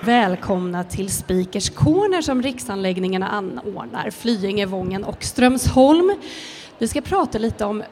Välkomna till Speakers Corner som Riksanläggningarna anordnar, Flyinge, Vången och Strömsholm. Vi ska prata lite om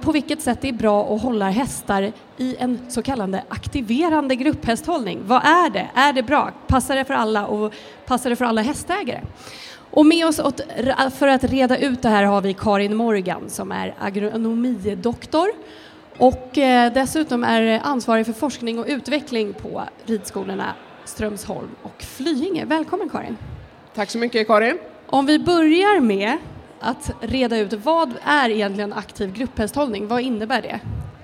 på vilket sätt det är bra att hålla hästar i en så kallad aktiverande grupphästhållning. Vad är det? Är det bra? Passar det för alla och passar det för alla hästägare? Och med oss för att reda ut det här har vi Karin Morgan som är agronomidoktor och eh, dessutom är ansvarig för forskning och utveckling på ridskolorna Strömsholm och Flyinge. Välkommen Karin! Tack så mycket Karin! Om vi börjar med att reda ut vad är egentligen aktiv grupphästhållning? Vad innebär det?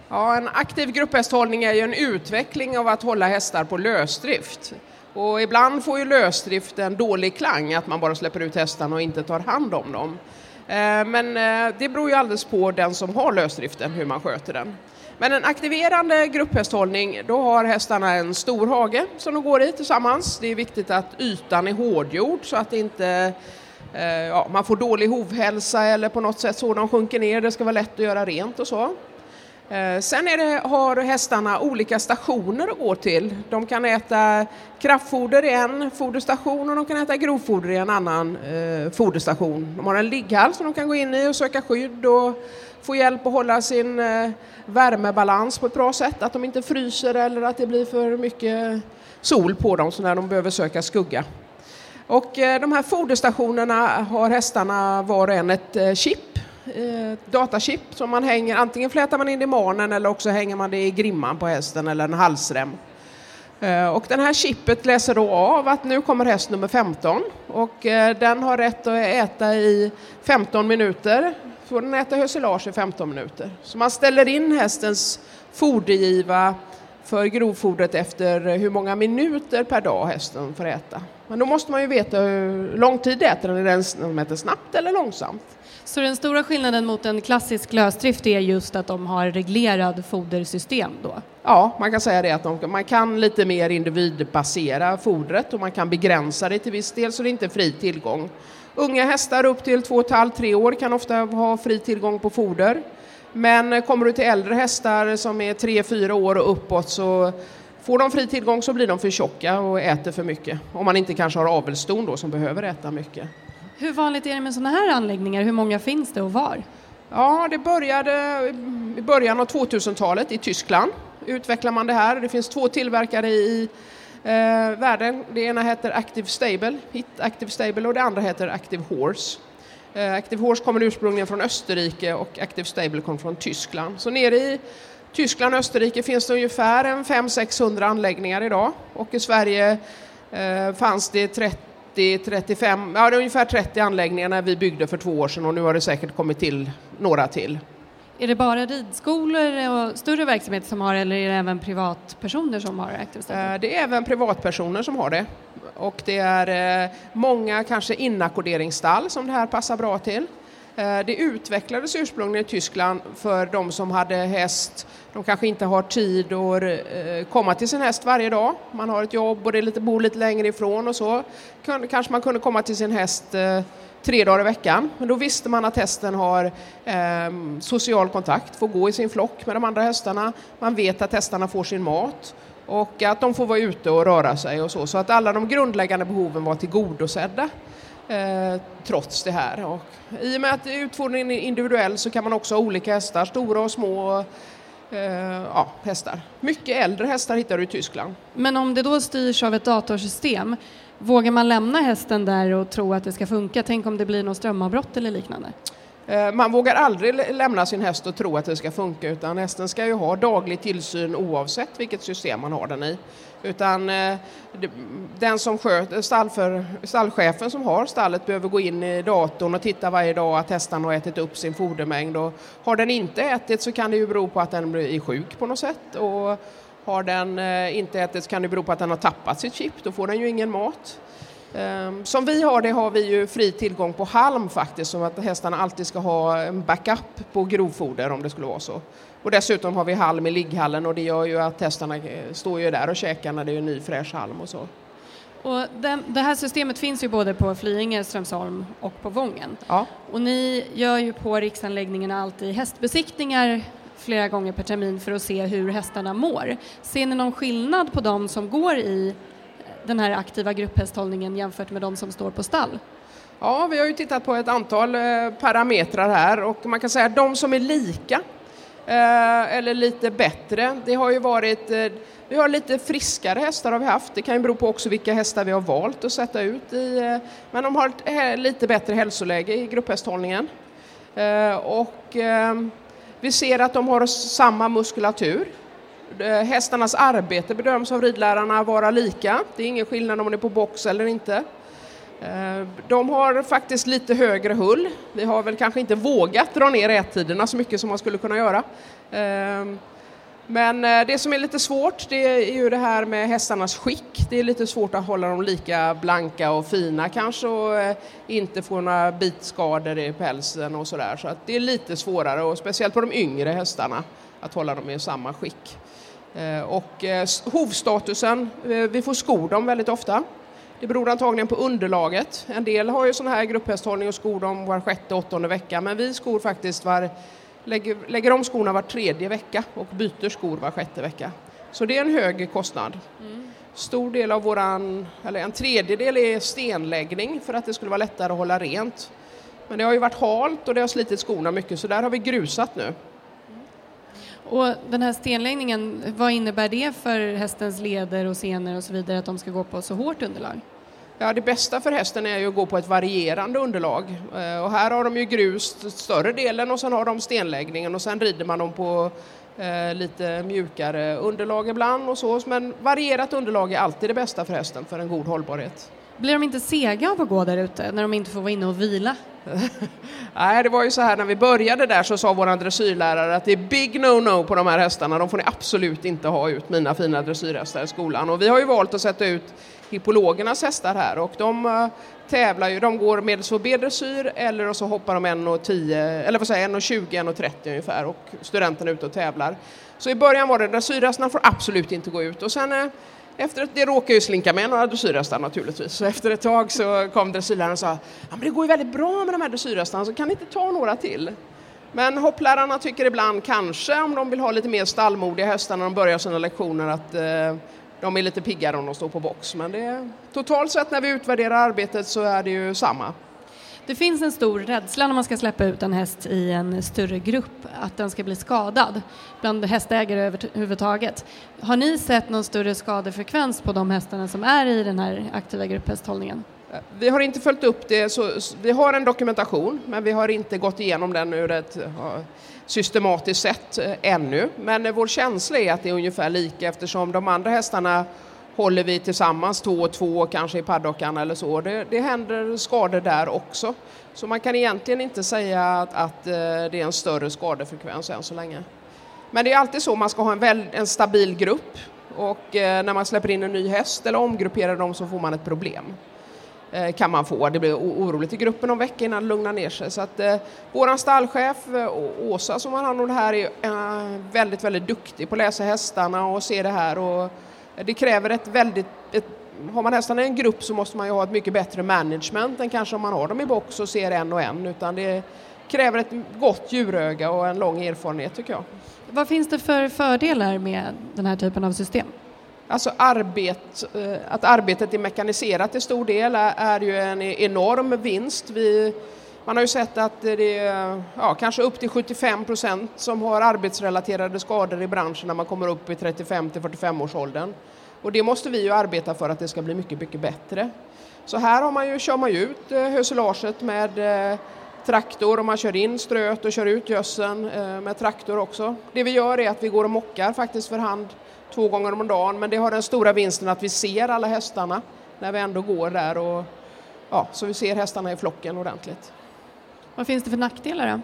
Ja, en aktiv grupphästhållning är ju en utveckling av att hålla hästar på lösdrift. Och ibland får ju lösdrift en dålig klang, att man bara släpper ut hästarna och inte tar hand om dem. Eh, men eh, det beror ju alldeles på den som har lösdriften, hur man sköter den. Men en aktiverande grupphästhållning, då har hästarna en stor hage som de går i tillsammans. Det är viktigt att ytan är hårdgjord så att inte eh, ja, man får dålig hovhälsa eller på något sätt så de sjunker ner. Det ska vara lätt att göra rent och så. Eh, sen är det, har hästarna olika stationer att gå till. De kan äta kraftfoder i en foderstation och de kan äta grovfoder i en annan eh, foderstation. De har en ligghall som de kan gå in i och söka skydd och få hjälp att hålla sin eh, värmebalans på ett bra sätt, att de inte fryser eller att det blir för mycket sol på dem så när de behöver söka skugga. Och eh, de här foderstationerna har hästarna var och en ett eh, chip, Eh, datachip som man hänger, antingen flätar man in i manen eller också hänger man det i grimman på hästen eller en halsrem. Eh, och den här chippet läser då av att nu kommer häst nummer 15 och eh, den har rätt att äta i 15 minuter får den äta hösilage i 15 minuter. Så man ställer in hästens fodergiva för grovfodret efter hur många minuter per dag hästen får äta. Men då måste man ju veta hur lång tid äter den, är den som äter snabbt eller långsamt. Så den stora skillnaden mot en klassisk lösdrift är just att de har reglerad fodersystem då? Ja, man kan säga det att de, man kan lite mer individbasera fodret och man kan begränsa det till viss del så det är inte fri tillgång. Unga hästar upp till 2,5-3 år kan ofta ha fri tillgång på foder. Men kommer du till äldre hästar som är 3-4 år och uppåt så får de fri tillgång så blir de för tjocka och äter för mycket. Om man inte kanske har avelston då som behöver äta mycket. Hur vanligt är det med sådana här anläggningar? Hur många finns det och var? Ja, det började i början av 2000-talet i Tyskland. Utvecklar man det här. Det finns två tillverkare i eh, världen. Det ena heter Active Stable, Hit Active Stable och det andra heter Active Horse. Eh, Active Horse kommer ursprungligen från Österrike och Active Stable från Tyskland. Så nere i Tyskland och Österrike finns det ungefär 500-600 anläggningar idag och i Sverige eh, fanns det 30 35, ja det är ungefär 30 anläggningar när vi byggde för två år sedan och nu har det säkert kommit till några till. Är det bara ridskolor och större verksamheter som har eller är det även privatpersoner som har Active eh, Det är även privatpersoner som har det. Och det är eh, många kanske inackorderingsstall som det här passar bra till. Eh, det utvecklades ursprungligen i Tyskland för de som hade häst. De kanske inte har tid att eh, komma till sin häst varje dag. Man har ett jobb och det är lite, bor lite längre ifrån och så. Kanske man kunde komma till sin häst eh, tre dagar i veckan. Men då visste man att hästen har eh, social kontakt, får gå i sin flock med de andra hästarna. Man vet att hästarna får sin mat och att de får vara ute och röra sig och så. Så att alla de grundläggande behoven var tillgodosedda eh, trots det här. Och I och med att utfodringen är individuell så kan man också ha olika hästar, stora och små eh, ja, hästar. Mycket äldre hästar hittar du i Tyskland. Men om det då styrs av ett datorsystem Vågar man lämna hästen där och tro att det ska funka? Tänk om det blir något strömavbrott eller liknande? Eh, man vågar aldrig lämna sin häst och tro att det ska funka utan hästen ska ju ha daglig tillsyn oavsett vilket system man har den i. Utan eh, den som sköter, eh, stallför, stallchefen som har stallet behöver gå in i datorn och titta varje dag att hästen har ätit upp sin fodermängd. Och har den inte ätit så kan det ju bero på att den blir sjuk på något sätt. Och har den inte ätit så kan det bero på att den har tappat sitt chip, då får den ju ingen mat. Ehm, som vi har det har vi ju fri tillgång på halm faktiskt, så att hästarna alltid ska ha en backup på grovfoder om det skulle vara så. Och dessutom har vi halm i ligghallen och det gör ju att hästarna eh, står ju där och käkar när det är ny fräsch halm och så. Och den, det här systemet finns ju både på Flyinge, Strömsholm och på Vången. Ja. Och ni gör ju på riksanläggningarna alltid hästbesiktningar flera gånger per termin för att se hur hästarna mår. Ser ni någon skillnad på de som går i den här aktiva grupphästhållningen jämfört med de som står på stall? Ja, vi har ju tittat på ett antal eh, parametrar här och man kan säga att de som är lika eh, eller lite bättre, det har ju varit eh, vi har lite friskare hästar har vi haft. Det kan ju bero på också vilka hästar vi har valt att sätta ut i. Men de har ett lite bättre hälsoläge i grupphästhållningen. Och vi ser att de har samma muskulatur. Eh, hästarnas arbete bedöms av ridlärarna vara lika. Det är ingen skillnad om man är på box eller inte. Eh, de har faktiskt lite högre hull. Vi har väl kanske inte vågat dra ner ättiderna så mycket som man skulle kunna göra. Eh, men det som är lite svårt det är ju det här med hästarnas skick. Det är lite svårt att hålla dem lika blanka och fina kanske och inte få några bitskador i pälsen och sådär. Så att det är lite svårare och speciellt på de yngre hästarna att hålla dem i samma skick. Och hovstatusen, vi får skor dem väldigt ofta. Det beror antagligen på underlaget. En del har ju sån här grupphästhållning och skor dem var sjätte, åttonde vecka, men vi skor faktiskt var, lägger, lägger om skorna var tredje vecka och byter skor var sjätte vecka. Så det är en hög kostnad. Mm. Stor del av våran, eller en tredjedel är stenläggning för att det skulle vara lättare att hålla rent. Men det har ju varit halt och det har slitit skorna mycket så där har vi grusat nu. Och den här stenläggningen, vad innebär det för hästens leder och senor och så vidare att de ska gå på så hårt underlag? Ja, det bästa för hästen är ju att gå på ett varierande underlag. Eh, och här har de ju grus större delen och sen har de stenläggningen och sen rider man dem på eh, lite mjukare underlag ibland och så. Men varierat underlag är alltid det bästa för hästen för en god hållbarhet. Blir de inte sega av att gå där ute när de inte får vara inne och vila? Nej, det var ju så här när vi började där så sa vår dressyrlärare att det är big no-no på de här hästarna. De får ni absolut inte ha ut, mina fina dressyrhästar i skolan. Och vi har ju valt att sätta ut hippologernas hästar här och de eh, tävlar ju, de går medelsvår B-dressyr eller så hoppar de 1,10 eller vad säger 1,20, 1,30 ungefär och studenterna är ute och tävlar. Så i början var det dressyrhästarna får absolut inte gå ut och sen eh, efter att det råkade ju slinka med några dressyrhästar naturligtvis. Så efter ett tag så kom dressyrläraren och sa ja, men det går ju väldigt bra med de här dressyrhästarna så kan ni inte ta några till? Men hopplärarna tycker ibland kanske om de vill ha lite mer stallmodiga hästar när de börjar sina lektioner att eh, de är lite piggare om de står på box. Men det, totalt sett när vi utvärderar arbetet så är det ju samma. Det finns en stor rädsla när man ska släppa ut en häst i en större grupp, att den ska bli skadad bland hästägare överhuvudtaget. Har ni sett någon större skadefrekvens på de hästarna som är i den här aktiva grupphästhållningen? Vi har inte följt upp det, så vi har en dokumentation men vi har inte gått igenom den ur ett systematiskt sätt eh, ännu. Men eh, vår känsla är att det är ungefär lika eftersom de andra hästarna håller vi tillsammans två och två, kanske i paddockan eller så. Det, det händer skador där också. Så man kan egentligen inte säga att, att eh, det är en större skadefrekvens än så länge. Men det är alltid så, man ska ha en, väl, en stabil grupp och eh, när man släpper in en ny häst eller omgrupperar dem så får man ett problem. Eh, kan man få. Det blir oroligt i gruppen om vecka innan det lugnar ner sig. Så att, eh, våran stallchef Åsa som har hand om det här är eh, väldigt, väldigt duktig på att läsa hästarna och se det här. Och, det kräver ett väldigt... Ett, har man hästarna i en grupp så måste man ju ha ett mycket bättre management än kanske om man har dem i box och ser en och en. Utan det kräver ett gott djuröga och en lång erfarenhet tycker jag. Vad finns det för fördelar med den här typen av system? Alltså arbet, eh, att arbetet är mekaniserat till stor del är ju en enorm vinst. Vi, man har ju sett att det är ja, kanske upp till 75 procent som har arbetsrelaterade skador i branschen när man kommer upp i 35 till 45 årsåldern. Och det måste vi ju arbeta för att det ska bli mycket, mycket bättre. Så här har man ju, kör man ju ut eh, höselaget med eh, traktor och man kör in ströt och kör ut gödseln eh, med traktor också. Det vi gör är att vi går och mockar faktiskt för hand två gånger om dagen men det har den stora vinsten att vi ser alla hästarna när vi ändå går där och ja, så vi ser hästarna i flocken ordentligt. Vad finns det för nackdelar då?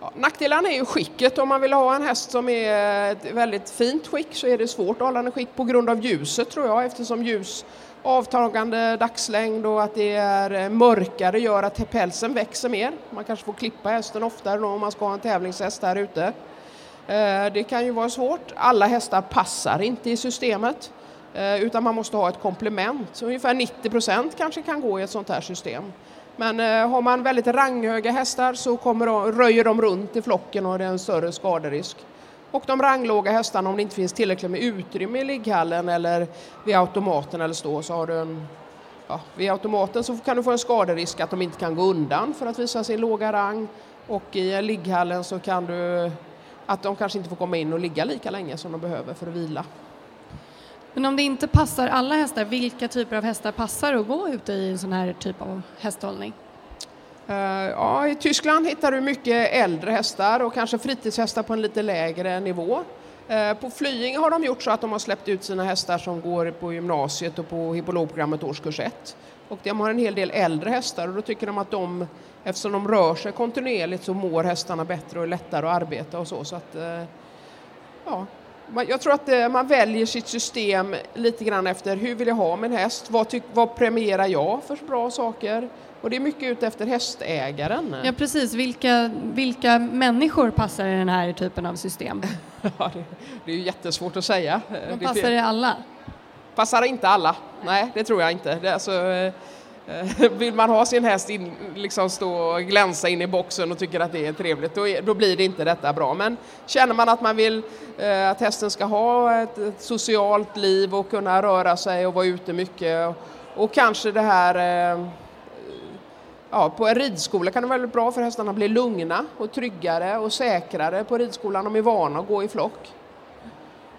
Ja, nackdelarna är ju skicket. Om man vill ha en häst som är ett väldigt fint skick så är det svårt att hålla den i skick på grund av ljuset tror jag eftersom ljus avtagande dagslängd och att det är mörkare gör att pälsen växer mer. Man kanske får klippa hästen oftare om man ska ha en tävlingshäst här ute. Eh, det kan ju vara svårt. Alla hästar passar inte i systemet. Eh, utan man måste ha ett komplement. Ungefär 90 procent kanske kan gå i ett sånt här system. Men eh, har man väldigt ranghöga hästar så kommer de, röjer de runt i flocken och det är en större skaderisk. Och de ranglåga hästarna, om det inte finns tillräckligt med utrymme i ligghallen eller vid automaten eller stå, så har du en ja, vid automaten så kan du få en skaderisk att de inte kan gå undan för att visa sin låga rang och i ligghallen så kan du att de kanske inte får komma in och ligga lika länge som de behöver för att vila. Men om det inte passar alla hästar, vilka typer av hästar passar att gå ute i en sån här typ av hästhållning? Eh, ja, I Tyskland hittar du mycket äldre hästar och kanske fritidshästar på en lite lägre nivå. Eh, på Flyinge har de gjort så att de har släppt ut sina hästar som går på gymnasiet och på hippologprogrammet årskurs 1. Och de har en hel del äldre hästar och då tycker de att de, eftersom de rör sig kontinuerligt så mår hästarna bättre och är lättare att arbeta och så. så att, eh, ja, jag tror att eh, man väljer sitt system lite grann efter hur vill jag ha min häst, vad, tyck, vad premierar jag för bra saker? Och det är mycket ut efter hästägaren. Ja precis, vilka, vilka människor passar i den här typen av system? ja, det, det, är ju jättesvårt att säga. Men passar det alla? Passar inte alla, nej det tror jag inte. Det, alltså, Eh, Eh, vill man ha sin häst in, liksom stå och glänsa in i boxen och tycker att det är trevligt, då, då blir det inte detta bra. Men känner man att man vill eh, att hästen ska ha ett, ett, socialt liv och kunna röra sig och vara ute mycket och, och kanske det här eh, Ja, på en ridskola kan det vara väldigt bra för hästarna att bli lugna och tryggare och säkrare på ridskolan. De är vana att gå i flock.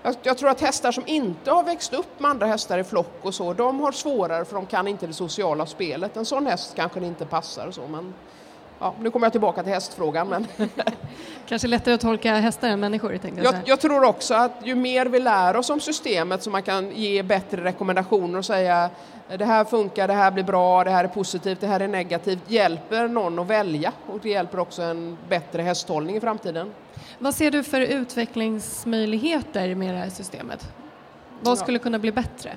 Jag, jag, tror att hästar som inte har växt upp med andra hästar i flock och så, de har svårare för de kan inte det sociala spelet. En sån häst kanske inte passar och så, men ja, nu kommer jag tillbaka till hästfrågan. Men Kanske lättare att tolka hästar än människor? Jag, jag, jag tror också att ju mer vi lär oss om systemet så man kan ge bättre rekommendationer och säga det här funkar, det här blir bra, det här är positivt, det här är negativt, hjälper någon att välja och det hjälper också en bättre hästhållning i framtiden. Vad ser du för utvecklingsmöjligheter med det här systemet? Vad skulle kunna bli bättre?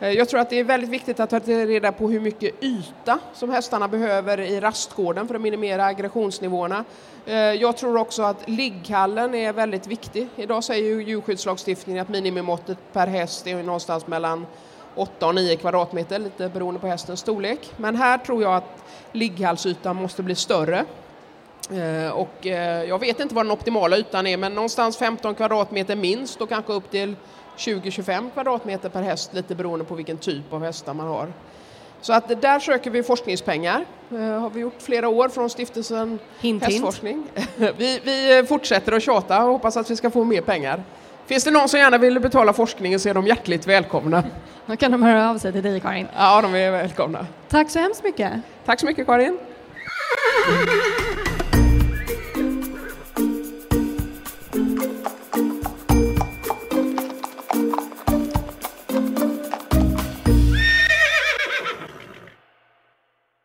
Eh, jag tror att det är väldigt viktigt att ta reda på hur mycket yta som hästarna behöver i rastgården för att minimera aggressionsnivåerna. Eh, jag tror också att ligghallen är väldigt viktig. Idag säger ju djurskyddslagstiftningen att minimimåttet per häst är någonstans mellan 8 och 9 kvadratmeter, lite beroende på hästens storlek. Men här tror jag att ligghallsytan måste bli större. Eh, och jag vet inte vad den optimala ytan är, men någonstans 15 kvadratmeter minst och kanske upp till 20-25 kvadratmeter per häst lite beroende på vilken typ av hästar man har. Så att där söker vi forskningspengar. Det eh, har vi gjort flera år från stiftelsen hint, Hästforskning. vi, vi fortsätter att tjata och hoppas att vi ska få mer pengar. Finns det någon som gärna vill betala forskningen så är de hjärtligt välkomna. Då kan de höra av sig till dig Karin. Ja, de är välkomna. Tack så hemskt mycket. Tack så mycket Karin.